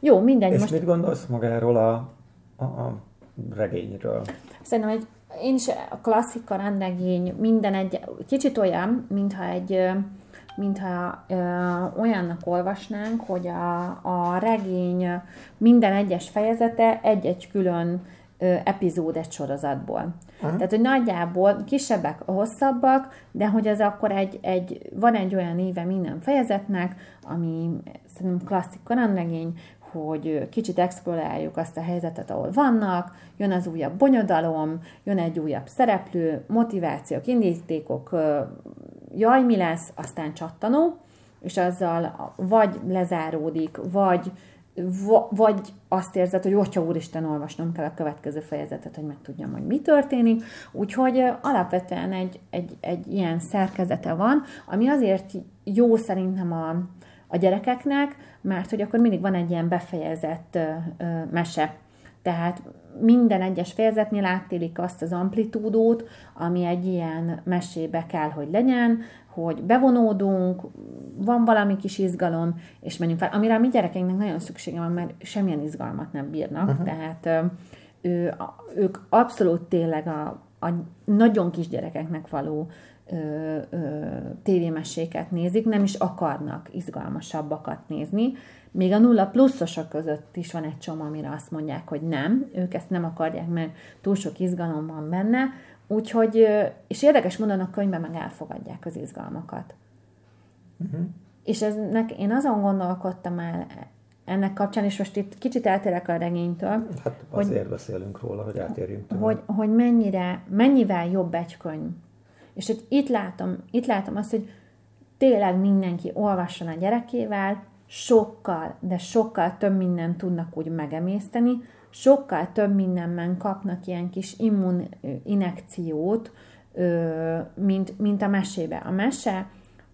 Jó, mindegy. És most... mit gondolsz magáról a, a, a regényről? Szerintem egy, én is a klasszik rendregény minden egy, kicsit olyan, mintha egy mintha ö, olyannak olvasnánk, hogy a, a regény minden egyes fejezete egy-egy külön epizód egy sorozatból. Uh-huh. Tehát, hogy nagyjából kisebbek, hosszabbak, de hogy ez akkor egy, egy, van egy olyan éve minden fejezetnek, ami szerintem klasszik kalandregény, hogy kicsit exploráljuk azt a helyzetet, ahol vannak, jön az újabb bonyodalom, jön egy újabb szereplő, motivációk, indítékok, jaj, mi lesz, aztán csattanó, és azzal vagy lezáródik, vagy vagy azt érzed, hogy hogyha úristen, olvasnom kell a következő fejezetet, hogy megtudjam, hogy mi történik. Úgyhogy alapvetően egy, egy, egy ilyen szerkezete van, ami azért jó szerintem a, a gyerekeknek, mert hogy akkor mindig van egy ilyen befejezett ö, ö, mese. Tehát minden egyes fejezetnél áttélik azt az amplitúdót, ami egy ilyen mesébe kell, hogy legyen, hogy bevonódunk, van valami kis izgalom, és menjünk fel. Amire a mi gyerekeinknek nagyon szüksége van, mert semmilyen izgalmat nem bírnak, uh-huh. tehát ő, ők abszolút tényleg a, a nagyon kis gyerekeknek való ö, ö, nézik, nem is akarnak izgalmasabbakat nézni. Még a nulla pluszosok között is van egy csomó, amire azt mondják, hogy nem, ők ezt nem akarják, mert túl sok izgalom van benne, Úgyhogy, és érdekes mondanak a könyvben meg elfogadják az izgalmakat. Uh-huh. És ez nek, én azon gondolkodtam el ennek kapcsán, és most itt kicsit eltérek a regénytől. Hát azért hogy, beszélünk róla, hogy eltérjünk tőle. Hogy, hogy mennyire, mennyivel jobb egy könyv. És hogy itt látom, itt látom azt, hogy tényleg mindenki olvasson a gyerekével, sokkal, de sokkal több mindent tudnak úgy megemészteni, sokkal több mindenben kapnak ilyen kis immuninekciót, mint, mint a mesébe. A mese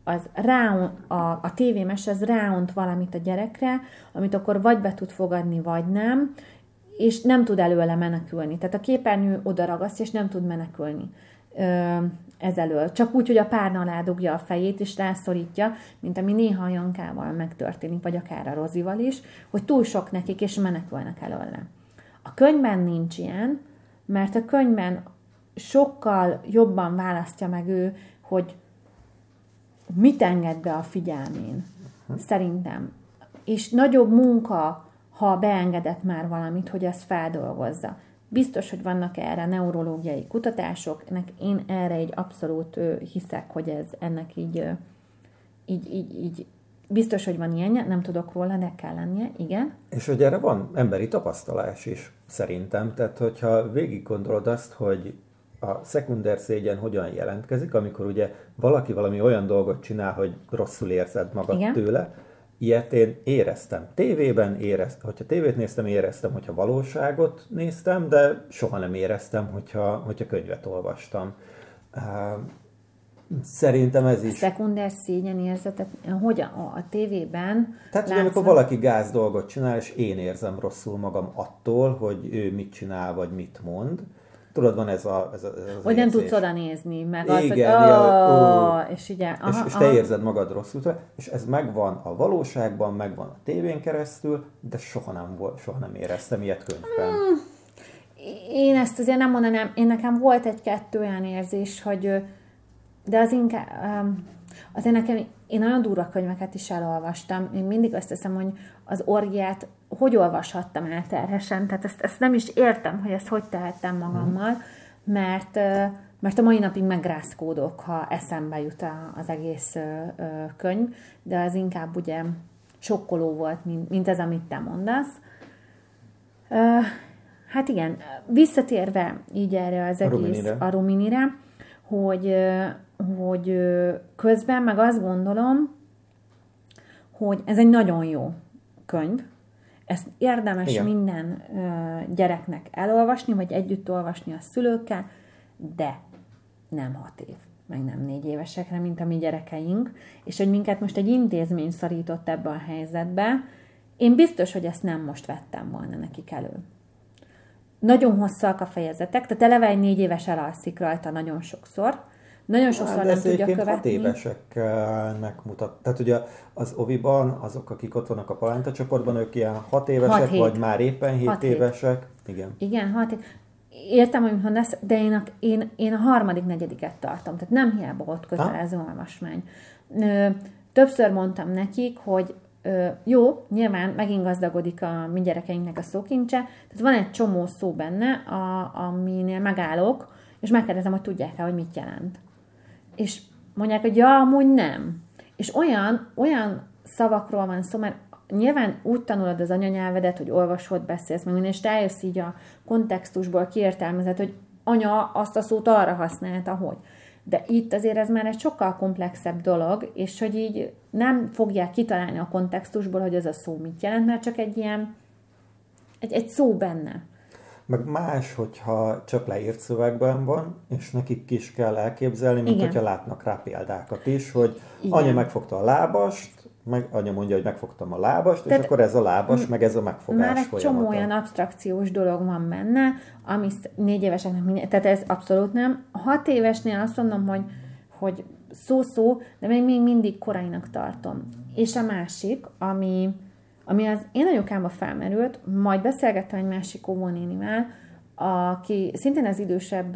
az ráun, a, a tévémes az ráunt valamit a gyerekre, amit akkor vagy be tud fogadni, vagy nem, és nem tud előle menekülni. Tehát a képernyő oda ragaszt, és nem tud menekülni ezelől. Csak úgy, hogy a párna alá dugja a fejét, és rászorítja, mint ami néha a Jankával megtörténik, vagy akár a Rozival is, hogy túl sok nekik, és menekülnek előle. A könyvben nincs ilyen, mert a könyvben sokkal jobban választja meg ő, hogy mit enged be a figyelmén. Szerintem. És nagyobb munka, ha beengedett már valamit, hogy ezt feldolgozza. Biztos, hogy vannak erre neurológiai kutatások, ennek én erre egy abszolút hiszek, hogy ez ennek így, így, így, így biztos, hogy van ilyen, nem tudok róla, de kell lennie, igen. És hogy erre van emberi tapasztalás is, szerintem. Tehát, hogyha végig gondolod azt, hogy a szekunder szégyen hogyan jelentkezik, amikor ugye valaki valami olyan dolgot csinál, hogy rosszul érzed magad Igen. tőle, ilyet én éreztem. Tévében éreztem, hogyha tévét néztem, éreztem, hogyha valóságot néztem, de soha nem éreztem, hogyha, hogyha könyvet olvastam. Szerintem ez is. A szekunder érzetet, hogy a, a tévében Tehát, hogy amikor valaki gáz dolgot csinál, és én érzem rosszul magam attól, hogy ő mit csinál, vagy mit mond, Tudod, van ez a ez, a, ez az Hogy nem tudsz oda nézni, meg igen, az, hogy ja, oh, és igen. Aha, és, és te aha. érzed magad rosszul, és ez megvan a valóságban, megvan a tévén keresztül, de soha nem, volt, soha nem éreztem ilyet könyvben. Hmm. Én ezt azért nem mondanám, én nekem volt egy-kettő olyan érzés, hogy de az inkább, azért nekem, én nagyon durva könyveket is elolvastam, én mindig azt teszem, hogy az orgiát hogy olvashattam el terhesen, tehát ezt, ezt nem is értem, hogy ezt hogy tehettem magammal, mert, mert a mai napig megrázkódok, ha eszembe jut az egész könyv, de az inkább ugye sokkoló volt, mint, mint ez, amit te mondasz. Hát igen, visszatérve így erre az egész a Ruminire, a Ruminire hogy, hogy közben meg azt gondolom, hogy ez egy nagyon jó könyv, ezt érdemes Igen. minden gyereknek elolvasni, vagy együtt olvasni a szülőkkel, de nem hat év, meg nem négy évesekre, mint a mi gyerekeink, és hogy minket most egy intézmény szarított ebbe a helyzetbe, én biztos, hogy ezt nem most vettem volna nekik elő. Nagyon hosszak a fejezetek, tehát eleve egy négy éves elalszik rajta nagyon sokszor, nagyon sokszor hát, nem tudja követni. hat éveseknek mutat. Tehát ugye az Oviban azok, akik ott vannak a Palánta csoportban, ők ilyen hat évesek, hat vagy már éppen hét hat évesek. Hét. Igen. Igen, hat hét. Értem, hogy mondasz, de én a, én, én a harmadik, negyediket tartom. Tehát nem hiába volt kötelező ha? olvasmány. Többször mondtam nekik, hogy jó, nyilván megint gazdagodik a mi gyerekeinknek a szókincse, tehát van egy csomó szó benne, a, aminél megállok, és megkérdezem, hogy tudják-e, hogy mit jelent és mondják, hogy ja, amúgy nem. És olyan, olyan szavakról van szó, mert nyilván úgy tanulod az anyanyelvedet, hogy olvasod, beszélsz, meg minden, és rájössz így a kontextusból kiértelmezed, hogy anya azt a szót arra használta, hogy. De itt azért ez már egy sokkal komplexebb dolog, és hogy így nem fogják kitalálni a kontextusból, hogy ez a szó mit jelent, mert csak egy ilyen, egy, egy szó benne. Meg más, hogyha csak leírt szövegben van, és nekik is kell elképzelni, mint Igen. hogyha látnak rá példákat is, hogy Igen. anya megfogta a lábast, meg anya mondja, hogy megfogtam a lábast, Tehát és akkor ez a lábas, meg ez a megfogás Már egy folyamata. csomó olyan abstrakciós dolog van benne, ami négy éveseknek minden, tehát ez abszolút nem. Hat évesnél azt mondom, hogy, hogy szó-szó, de még, még mindig korainak tartom. És a másik, ami, ami az én anyukámba felmerült, majd beszélgettem egy másik óvónénivel, aki szintén az idősebb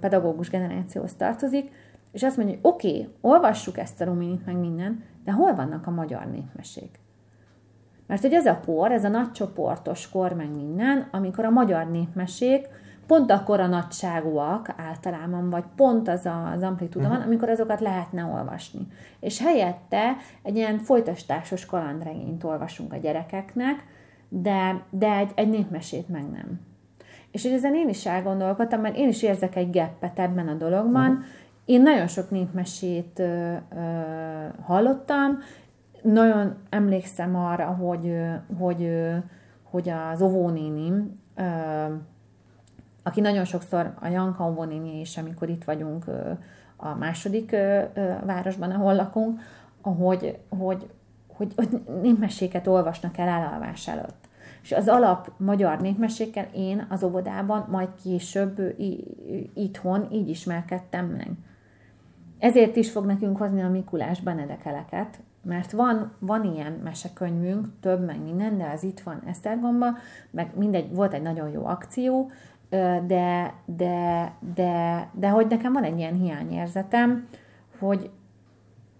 pedagógus generációhoz tartozik, és azt mondja, hogy oké, okay, olvassuk ezt a ruminit, meg minden, de hol vannak a magyar népmesék? Mert hogy ez a por, ez a nagycsoportos kor, meg minden, amikor a magyar népmesék pont akkor a nagyságúak általában, vagy pont az a, az amplitúda van, uh-huh. amikor azokat lehetne olvasni. És helyette egy ilyen folytastásos kalandregényt olvasunk a gyerekeknek, de, de egy, egy népmesét meg nem. És hogy ezen én is elgondolkodtam, mert én is érzek egy geppet ebben a dologban. Uh-huh. Én nagyon sok népmesét ö, ö, hallottam, nagyon emlékszem arra, hogy, hogy, hogy az óvónénim aki nagyon sokszor a Janka Ovonini is, amikor itt vagyunk a második városban, ahol lakunk, hogy, hogy, hogy, hogy népmeséket olvasnak el elalvás előtt. És az alap magyar népmesékkel én az óvodában, majd később itthon így ismerkedtem meg. Ezért is fog nekünk hozni a Mikulás Benedekeleket, mert van, van ilyen mesekönyvünk, több meg minden, de az itt van Esztergomba, meg mindegy, volt egy nagyon jó akció, de, de, de, de hogy nekem van egy ilyen hiányérzetem, hogy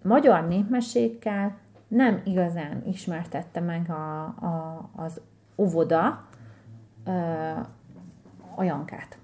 magyar népmesékkel nem igazán ismertette meg a, a, az óvoda a Jankát.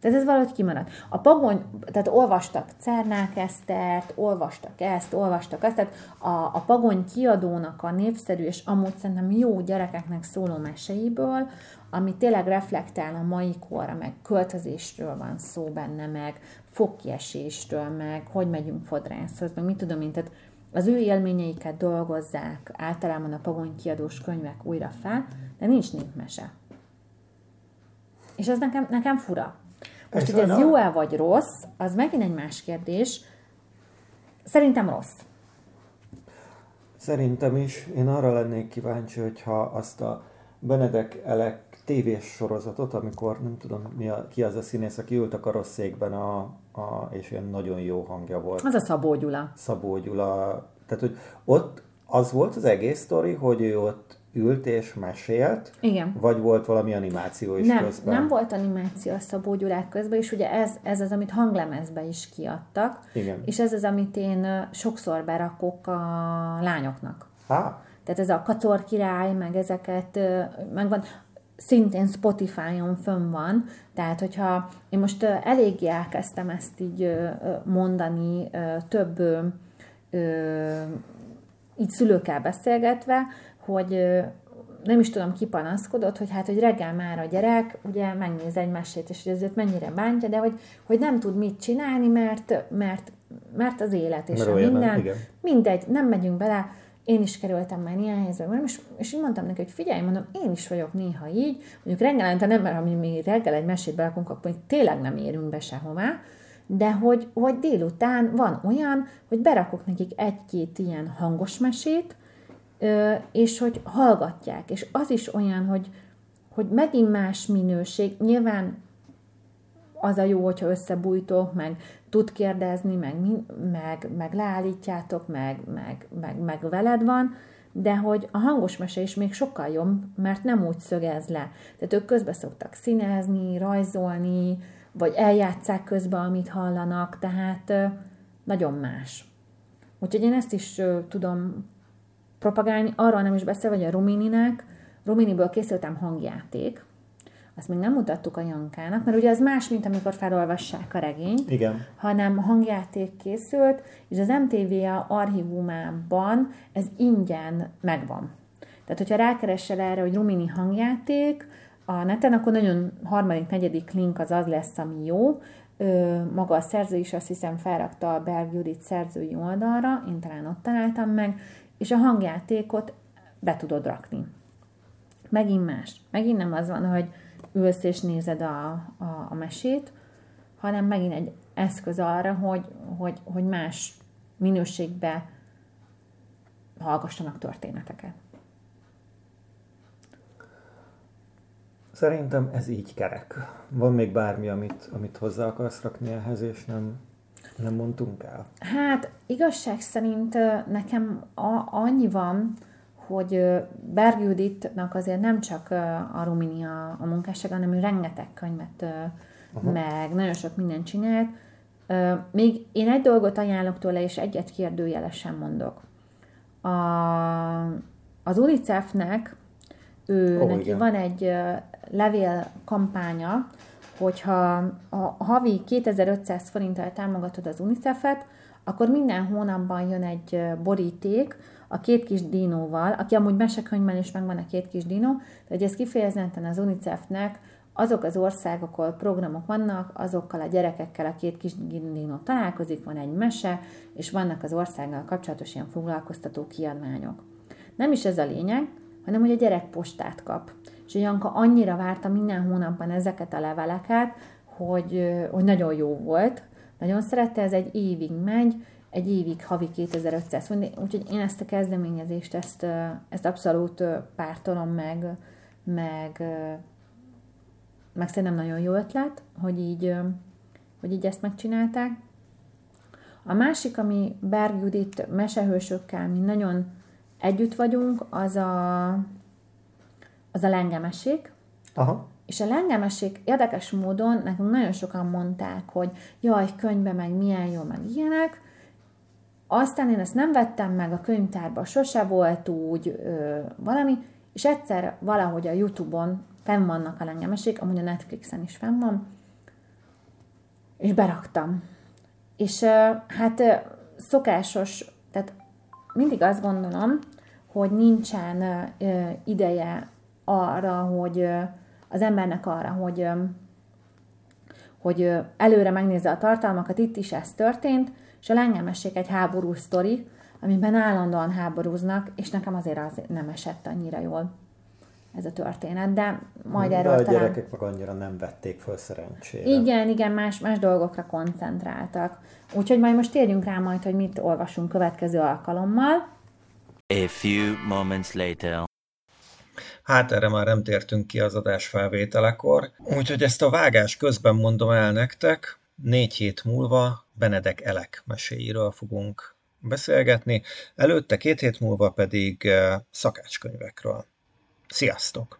Tehát ez valahogy kimaradt. A pagony, tehát olvastak Cernák Esztert, olvastak ezt, olvastak azt, tehát a, a pagony kiadónak a népszerű és amúgy szerintem jó gyerekeknek szóló meseiből, ami tényleg reflektál a mai korra, meg költözésről van szó benne, meg fogkiesésről, meg hogy megyünk fodrászhoz, meg mit tudom én, tehát az ő élményeiket dolgozzák általában a pagony kiadós könyvek újra fel, de nincs népmese. És ez nekem, nekem fura. Most, hogy ez jó-e vagy rossz, az megint egy más kérdés. Szerintem rossz. Szerintem is. Én arra lennék kíváncsi, hogyha azt a Benedek Elek tévés sorozatot, amikor nem tudom mi a, ki az a színész, aki ült a karosszékben, a, a, és ilyen nagyon jó hangja volt. Az a Szabó Gyula. Szabó Gyula. Tehát, hogy ott az volt az egész sztori, hogy ő ott ült és mesélt? Igen. Vagy volt valami animáció is nem, közben? Nem volt animáció a Szabó Gyurák közben, és ugye ez, ez az, amit hanglemezbe is kiadtak. Igen. És ez az, amit én sokszor berakok a lányoknak. Há. Tehát ez a Kacor király, meg ezeket megvan szintén Spotify-on fönn van, tehát hogyha én most eléggé elkezdtem ezt így mondani több így szülőkkel beszélgetve, hogy nem is tudom, ki panaszkodott, hogy hát, hogy reggel már a gyerek ugye megnéz egy mesét, és hogy ezért mennyire bántja, de hogy, hogy nem tud mit csinálni, mert, mert, mert az élet és mert a minden. Igen. Mindegy, nem megyünk bele, én is kerültem már ilyen helyzetben, és, és így mondtam neki, hogy figyelj, mondom, én is vagyok néha így, mondjuk reggelente nem, mert ha mi reggel egy mesét belakunk, akkor tényleg nem érünk be sehová, de hogy, hogy délután van olyan, hogy berakok nekik egy-két ilyen hangos mesét, és hogy hallgatják. És az is olyan, hogy, hogy megint más minőség. Nyilván az a jó, hogyha összebújtok, meg tud kérdezni, meg, meg, meg leállítjátok, meg, meg, meg, meg veled van, de hogy a hangos mese is még sokkal jobb, mert nem úgy szögez le. Tehát ők közben szoktak színezni, rajzolni, vagy eljátszák közben, amit hallanak, tehát nagyon más. Úgyhogy én ezt is tudom propagálni, arról nem is beszél, hogy a Romininek, Rominiből készültem hangjáték, azt még nem mutattuk a Jankának, mert ugye az más, mint amikor felolvassák a regényt, Igen. hanem hangjáték készült, és az MTVA archívumában ez ingyen megvan. Tehát, hogyha rákeresel erre, hogy Rumini hangjáték a neten, akkor nagyon harmadik, negyedik link az az lesz, ami jó. Ö, maga a szerző is azt hiszem felrakta a Berg Judit szerzői oldalra, én talán ott találtam meg, és a hangjátékot be tudod rakni. Megint más. Megint nem az van, hogy ülsz és nézed a, a, a mesét, hanem megint egy eszköz arra, hogy, hogy, hogy más minőségbe hallgassanak történeteket. Szerintem ez így kerek. Van még bármi, amit, amit hozzá akarsz rakni ehhez, és nem, nem mondtunk el? Hát igazság szerint nekem a, annyi van, hogy Berg Juditnak azért nem csak a Rumini a, a munkásság, hanem ő rengeteg könyvet, Aha. meg nagyon sok mindent csinált. Még én egy dolgot ajánlok tőle, és egyet kérdőjelesen mondok. A, az UNICEF-nek ő, oh, neki igen. van egy levél kampánya, hogyha a havi 2500 forinttal támogatod az UNICEF-et, akkor minden hónapban jön egy boríték a két kis dinóval, aki amúgy mesekönyvben is megvan a két kis dinó, de hogy ez kifejezetten az UNICEF-nek azok az országok, ahol programok vannak, azokkal a gyerekekkel a két kis dinó találkozik, van egy mese, és vannak az országgal kapcsolatos ilyen foglalkoztató kiadványok. Nem is ez a lényeg, hanem hogy a gyerek postát kap. És Janka annyira várta minden hónapban ezeket a leveleket, hogy, hogy nagyon jó volt, nagyon szerette, ez egy évig megy, egy évig havi 2500 forint, úgyhogy én ezt a kezdeményezést, ezt, ezt abszolút pártolom meg, meg, meg szerintem nagyon jó ötlet, hogy így, hogy így ezt megcsinálták. A másik, ami Berg Judit mesehősökkel mi nagyon együtt vagyunk, az a, az a lengemesék. Aha. És a lengemesék érdekes módon nekünk nagyon sokan mondták, hogy jaj, könyvbe meg milyen jó, meg ilyenek. Aztán én ezt nem vettem meg, a könyvtárban sose volt úgy ö, valami, és egyszer valahogy a Youtube-on fenn vannak a lengemesék, amúgy a Netflixen is fenn van, és beraktam. És hát szokásos, tehát mindig azt gondolom, hogy nincsen ideje arra, hogy az embernek arra, hogy, hogy előre megnézze a tartalmakat, itt is ez történt, és a lengemesség egy háború sztori, amiben állandóan háborúznak, és nekem azért az nem esett annyira jól ez a történet, de majd erről de a talán... gyerekek meg annyira nem vették föl szerencsére. Igen, igen, más, más dolgokra koncentráltak. Úgyhogy majd most térjünk rá majd, hogy mit olvasunk következő alkalommal. A few moments later. Hát erre már nem tértünk ki az adás felvételekor, úgyhogy ezt a vágás közben mondom el nektek, négy hét múlva Benedek Elek meséiről fogunk beszélgetni, előtte két hét múlva pedig eh, szakácskönyvekről. Sziasztok!